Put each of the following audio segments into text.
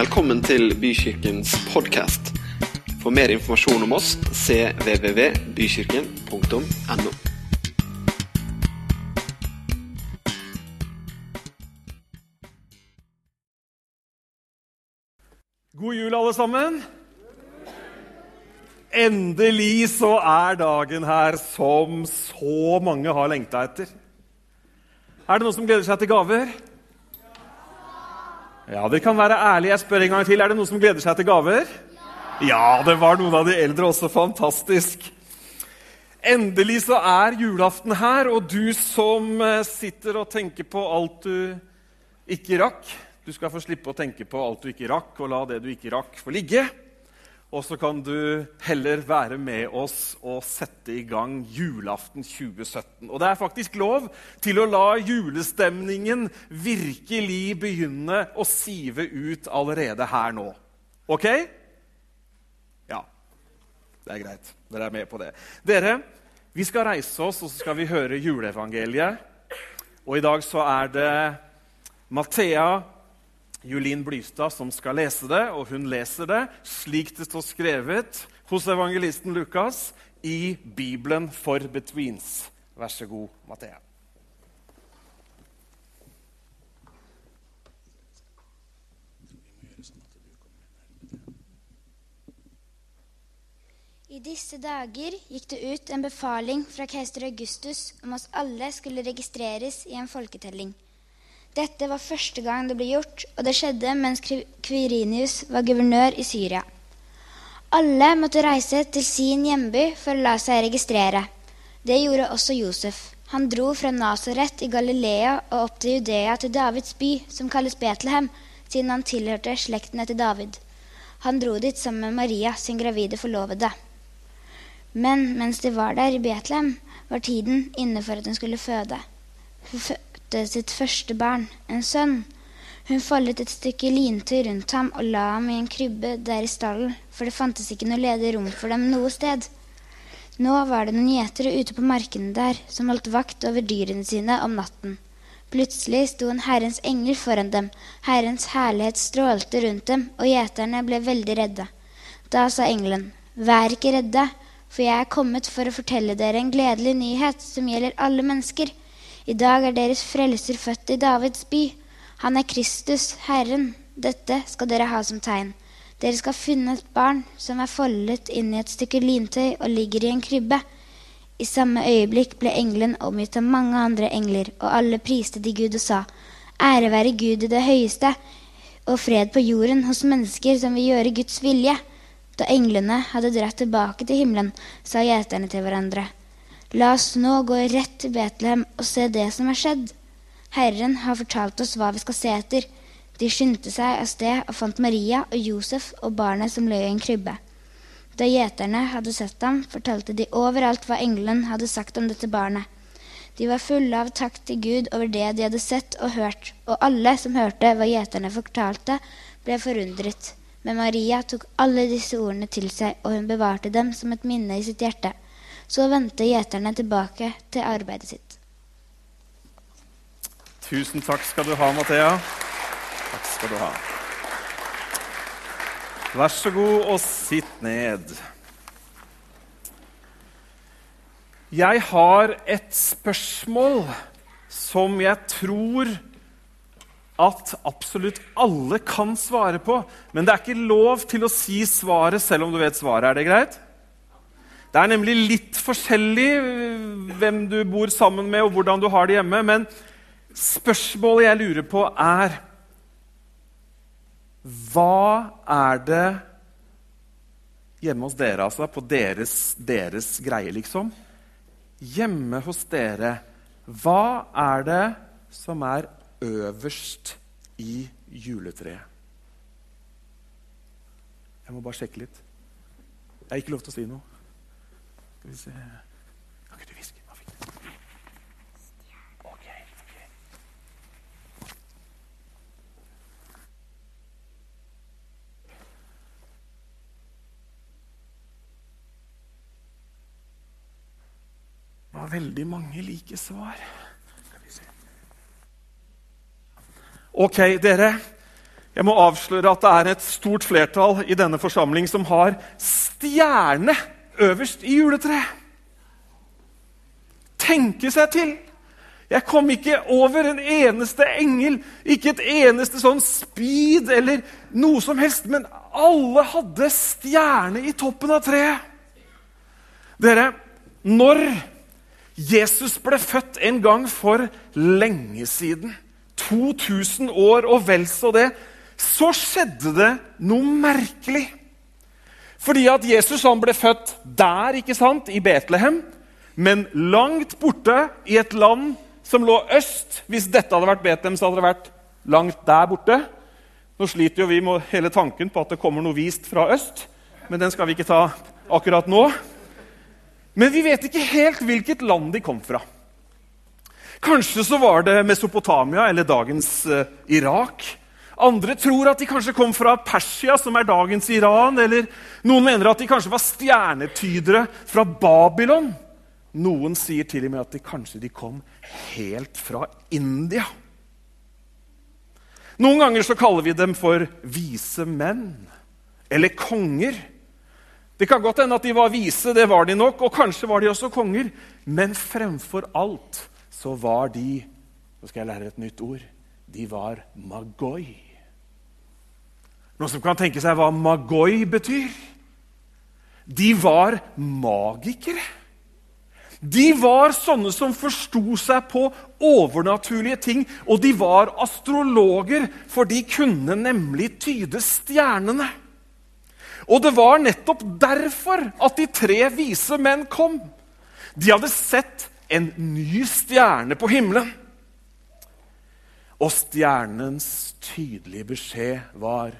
Velkommen til Bykirkens podkast. For mer informasjon om oss cvvvbykirken.no. God jul, alle sammen. Endelig så er dagen her som så mange har lengta etter. Er det noen som gleder seg til gaver? Ja, Dere kan være ærlige. Jeg spør en gang til. Er det noen som gleder seg til gaver? Ja, det var noen av de eldre også. Fantastisk. Endelig så er julaften her, og du som eh, sitter og tenker på alt du ikke rakk Du skal få slippe å tenke på alt du ikke rakk, og la det du ikke rakk, få ligge. Og så kan du heller være med oss og sette i gang julaften 2017. Og det er faktisk lov til å la julestemningen virkelig begynne å sive ut allerede her nå. Ok? Ja. Det er greit. Dere er med på det. Dere, vi skal reise oss, og så skal vi høre juleevangeliet. Og i dag så er det Mathea Julin Blystad som skal lese det, og hun leser det slik det står skrevet hos evangelisten Lukas i Bibelen for betweens. Vær så god, Mathea. I disse dager gikk det ut en befaling fra keiser Augustus om at alle skulle registreres i en folketelling. Dette var første gang det ble gjort, og det skjedde mens Kvirinius var guvernør i Syria. Alle måtte reise til sin hjemby for å la seg registrere. Det gjorde også Josef. Han dro fra Nasaret i Galilea og opp til Judea, til Davids by, som kalles Betlehem, siden han tilhørte slekten etter David. Han dro dit sammen med Maria, sin gravide forlovede. Men mens de var der i Betlehem, var tiden inne for at hun skulle føde. Hun fødte sitt første barn, en sønn. Hun foldet et stykke lintøy rundt ham og la ham i en krybbe der i stallen, for det fantes ikke noe ledig rom for dem noe sted. Nå var det noen gjetere ute på markene der som holdt vakt over dyrene sine om natten. Plutselig sto en Herrens engel foran dem, Herrens herlighet strålte rundt dem, og gjeterne ble veldig redde. Da sa engelen, Vær ikke redde, for jeg er kommet for å fortelle dere en gledelig nyhet som gjelder alle mennesker. I dag er deres frelser født i Davids by. Han er Kristus, Herren. Dette skal dere ha som tegn. Dere skal finne et barn som er foldet inn i et stykke lintøy og ligger i en krybbe. I samme øyeblikk ble engelen omgitt av mange andre engler, og alle priste de Gud og sa, Ære være Gud i det høyeste, og fred på jorden hos mennesker som vil gjøre Guds vilje. Da englene hadde dratt tilbake til himmelen, sa gjeterne til hverandre, La oss nå gå rett til Betlehem og se det som er skjedd. Herren har fortalt oss hva vi skal se etter. De skyndte seg av sted og fant Maria og Josef og barnet som lå i en krybbe. Da gjeterne hadde sett ham, fortalte de overalt hva engelen hadde sagt om dette barnet. De var fulle av takk til Gud over det de hadde sett og hørt, og alle som hørte hva gjeterne fortalte, ble forundret. Men Maria tok alle disse ordene til seg, og hun bevarte dem som et minne i sitt hjerte. Så vendte gjeterne tilbake til arbeidet sitt. Tusen takk skal du ha, Mathea. Takk skal du ha. Vær så god og sitt ned. Jeg har et spørsmål som jeg tror at absolutt alle kan svare på. Men det er ikke lov til å si svaret selv om du vet svaret. Er det greit? Det er nemlig litt forskjellig hvem du bor sammen med, og hvordan du har det hjemme. Men spørsmålet jeg lurer på, er Hva er det hjemme hos dere, altså, på deres, deres greie, liksom? Hjemme hos dere, hva er det som er øverst i juletreet? Jeg må bare sjekke litt. Jeg har ikke lov til å si noe. Skal vi se Kan ikke du hviske? Hva fikk du? Ok. ok. Det var veldig mange like svar. Skal vi se. Ok, dere. Jeg må avsløre at det er et stort flertall i denne forsamling som har stjerne øverst i juletreet. Tenke seg til! Jeg kom ikke over en eneste engel, ikke et eneste sånn speed eller noe som helst, men alle hadde stjerne i toppen av treet. Dere, når Jesus ble født en gang for lenge siden, 2000 år og vel så det, så skjedde det noe merkelig. Fordi at Jesus han ble født der, ikke sant, i Betlehem, men langt borte i et land som lå øst. Hvis dette hadde vært Betlehem, så hadde det vært langt der borte. Nå sliter jo vi med hele tanken på at det kommer noe vist fra øst, men den skal vi ikke ta akkurat nå. Men vi vet ikke helt hvilket land de kom fra. Kanskje så var det Mesopotamia eller dagens uh, Irak. Andre tror at de kanskje kom fra Persia, som er dagens Iran. Eller noen mener at de kanskje var stjernetydere fra Babylon. Noen sier til og med at de kanskje de kom helt fra India. Noen ganger så kaller vi dem for vise menn eller konger. Det kan godt hende at de var vise, det var de nok, og kanskje var de også konger. Men fremfor alt så var de Nå skal jeg lære et nytt ord. De var magoi. Noen som kan tenke seg hva magoi betyr? De var magikere. De var sånne som forsto seg på overnaturlige ting. Og de var astrologer, for de kunne nemlig tyde stjernene. Og det var nettopp derfor at de tre vise menn kom. De hadde sett en ny stjerne på himmelen. Og stjernens tydelige beskjed var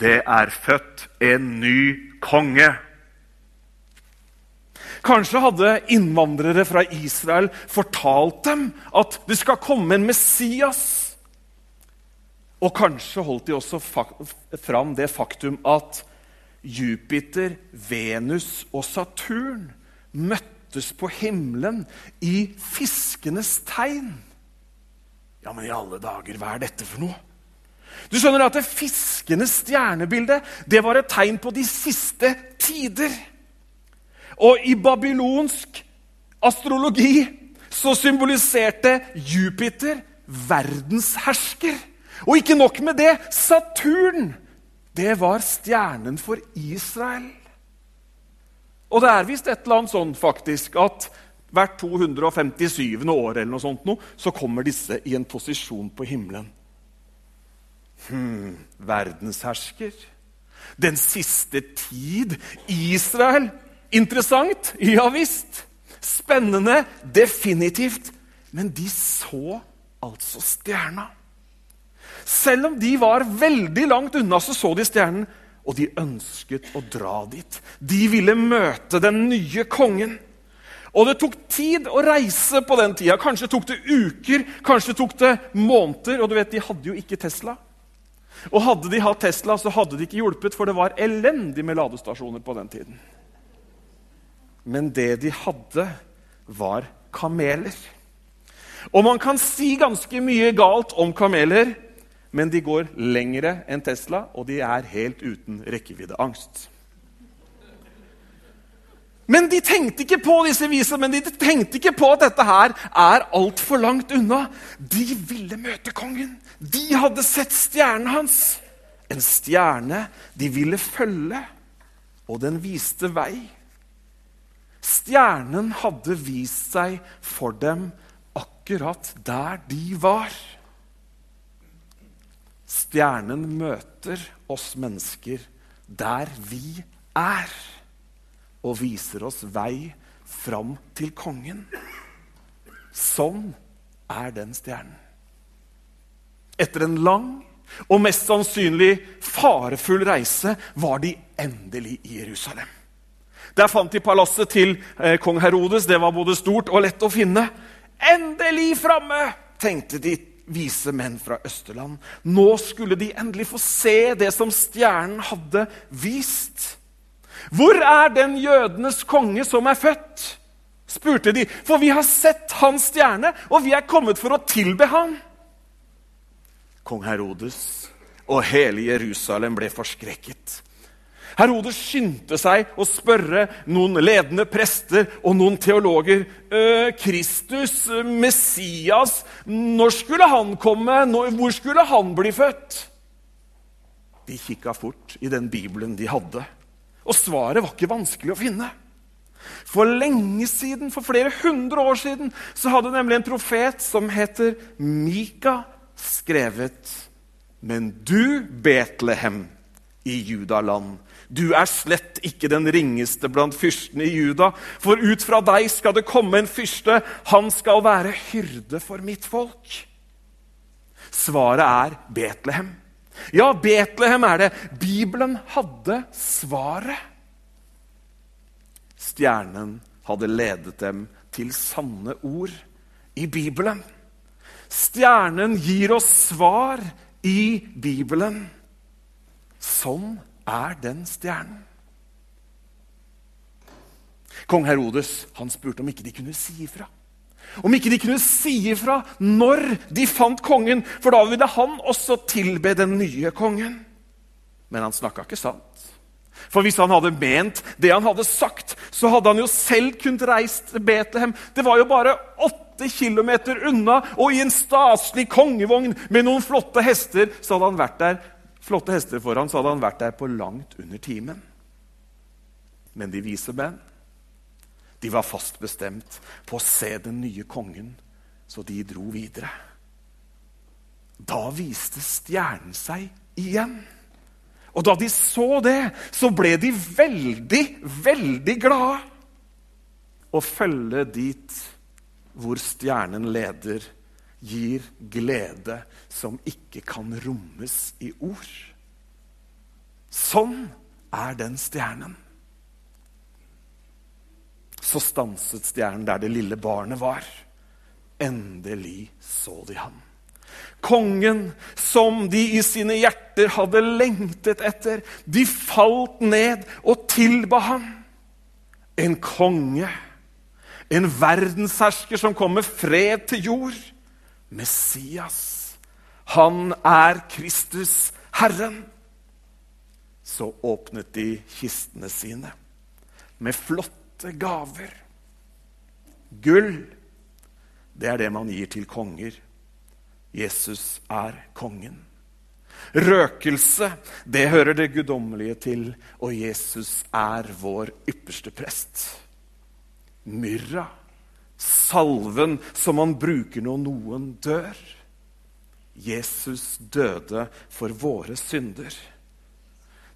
det er født en ny konge. Kanskje hadde innvandrere fra Israel fortalt dem at det skal komme en Messias. Og kanskje holdt de også fram det faktum at Jupiter, Venus og Saturn møttes på himmelen i fiskenes tegn. Ja, men i alle dager, hva er dette for noe? Du skjønner at det Fiskenes stjernebilde det var et tegn på de siste tider. Og i babylonsk astrologi så symboliserte Jupiter verdenshersker. Og ikke nok med det Saturn det var stjernen for Israel. Og det er visst et eller annet sånn faktisk at hvert 257. år eller noe sånt, nå, så kommer disse i en posisjon på himmelen. Hmm, verdenshersker. Den siste tid. Israel Interessant? Ja visst. Spennende? Definitivt. Men de så altså stjerna. Selv om de var veldig langt unna, så så de stjernen, og de ønsket å dra dit. De ville møte den nye kongen. Og det tok tid å reise på den tida. Kanskje tok det uker, kanskje tok det måneder. Og du vet, de hadde jo ikke Tesla. Og hadde de hatt Tesla, så hadde det ikke hjulpet, for det var elendig med ladestasjoner på den tiden. Men det de hadde, var kameler. Og man kan si ganske mye galt om kameler, men de går lengre enn Tesla, og de er helt uten rekkeviddeangst. Men de tenkte ikke på disse visene, men de tenkte ikke på at dette her er altfor langt unna. De ville møte kongen. De hadde sett stjernen hans. En stjerne de ville følge, og den viste vei. Stjernen hadde vist seg for dem akkurat der de var. Stjernen møter oss mennesker der vi er, og viser oss vei fram til kongen. Sånn er den stjernen. Etter en lang og mest sannsynlig farefull reise var de endelig i Jerusalem. Der fant de palasset til eh, kong Herodes. Det var både stort og lett å finne. Endelig framme, tenkte de vise menn fra Østerland. Nå skulle de endelig få se det som stjernen hadde vist. Hvor er den jødenes konge som er født? spurte de. For vi har sett hans stjerne, og vi er kommet for å tilbe ham. Kong Herodes og hele Jerusalem ble forskrekket. Herodes skyndte seg å spørre noen ledende prester og noen teologer. Kristus, Messias, når skulle han komme? Hvor skulle han bli født? De kikka fort i den bibelen de hadde, og svaret var ikke vanskelig å finne. For lenge siden, for flere hundre år siden, så hadde nemlig en profet som heter Mika, skrevet Men du, Betlehem i Judaland, du er slett ikke den ringeste blant fyrstene i Juda, for ut fra deg skal det komme en fyrste, han skal være hyrde for mitt folk. Svaret er Betlehem. Ja, Betlehem er det. Bibelen hadde svaret. Stjernen hadde ledet dem til sanne ord i Bibelen. Stjernen gir oss svar i Bibelen. Sånn er den stjernen. Kong Herodes han spurte om ikke de kunne si ifra. Om ikke de kunne si ifra når de fant kongen, for da ville han også tilbe den nye kongen. Men han snakka ikke sant. For hvis han hadde ment det han hadde sagt, så hadde han jo selv kunnet reist til Betlehem. Det var jo bare åtte kilometer unna, og i en staselig kongevogn med noen flotte hester så hadde han vært der flotte hester foran, så hadde han vært der på langt under timen. Men de vise menn de var fast bestemt på å se den nye kongen, så de dro videre. Da viste stjernen seg igjen. Og da de så det, så ble de veldig, veldig glade. Å følge dit hvor stjernen leder, gir glede som ikke kan rommes i ord. Sånn er den stjernen. Så stanset stjernen der det lille barnet var. Endelig så de ham. Kongen som de i sine hjerter hadde lengtet etter. De falt ned og tilba ham. En konge, en verdenshersker som kom med fred til jord. Messias. Han er Kristus, Herren. Så åpnet de kistene sine med flotte gaver. Gull, det er det man gir til konger. Jesus er kongen. Røkelse, det hører det guddommelige til, og Jesus er vår ypperste prest. Myrra, salven som man bruker når noen dør. Jesus døde for våre synder.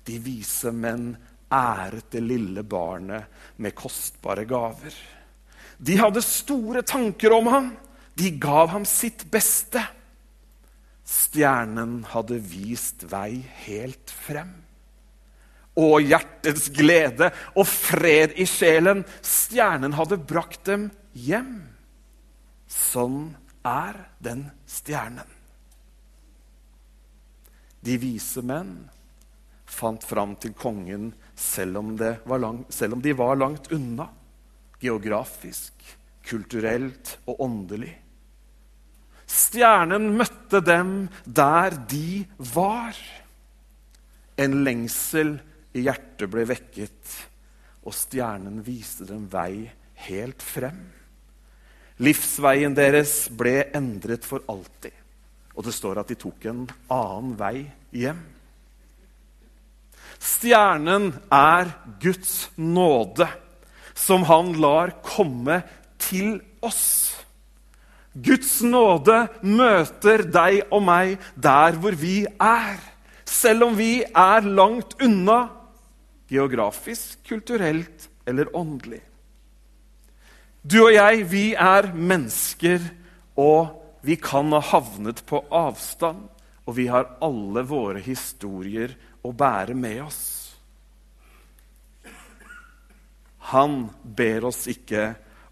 De vise menn æret det lille barnet med kostbare gaver. De hadde store tanker om ham. De gav ham sitt beste. Stjernen hadde vist vei helt frem. Og hjertets glede og fred i sjelen. Stjernen hadde brakt dem hjem. Sånn er den stjernen. De vise menn fant fram til kongen selv om, lang, selv om de var langt unna. Geografisk, kulturelt og åndelig. Stjernen møtte dem der de var. En lengsel i hjertet ble vekket, og stjernen viste dem vei helt frem. Livsveien deres ble endret for alltid. Og det står at de tok en annen vei hjem. Stjernen er Guds nåde, som han lar komme til oss. Guds nåde møter deg og meg der hvor vi er, selv om vi er langt unna geografisk, kulturelt eller åndelig. Du og jeg, vi er mennesker, og vi kan ha havnet på avstand. Og vi har alle våre historier å bære med oss. Han ber oss ikke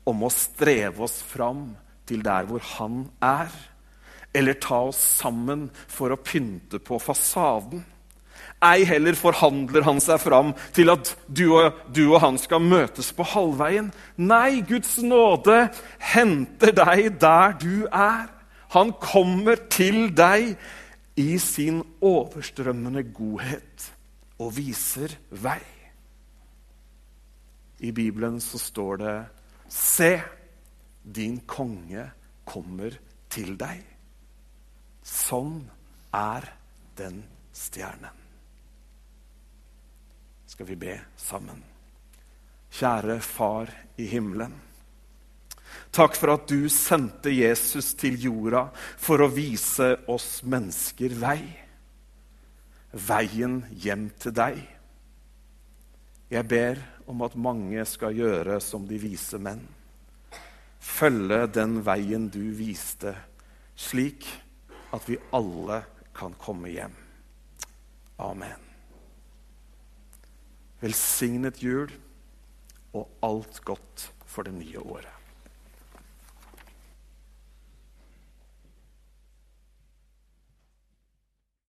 om å streve oss fram til der hvor han er, eller ta oss sammen for å pynte på fasaden. Ei heller forhandler han seg fram til at du og, du og, han skal møtes på halvveien. Nei, Guds nåde henter deg der du er. Han kommer til deg i sin overstrømmende godhet og viser vei. I Bibelen så står det Se, din konge kommer til deg. Sånn er den stjernen. Skal vi be sammen? Kjære Far i himmelen. Takk for at du sendte Jesus til jorda for å vise oss mennesker vei. Veien hjem til deg. Jeg ber om at mange skal gjøre som de vise menn. Følge den veien du viste, slik at vi alle kan komme hjem. Amen. Velsignet jul og alt godt for det nye året.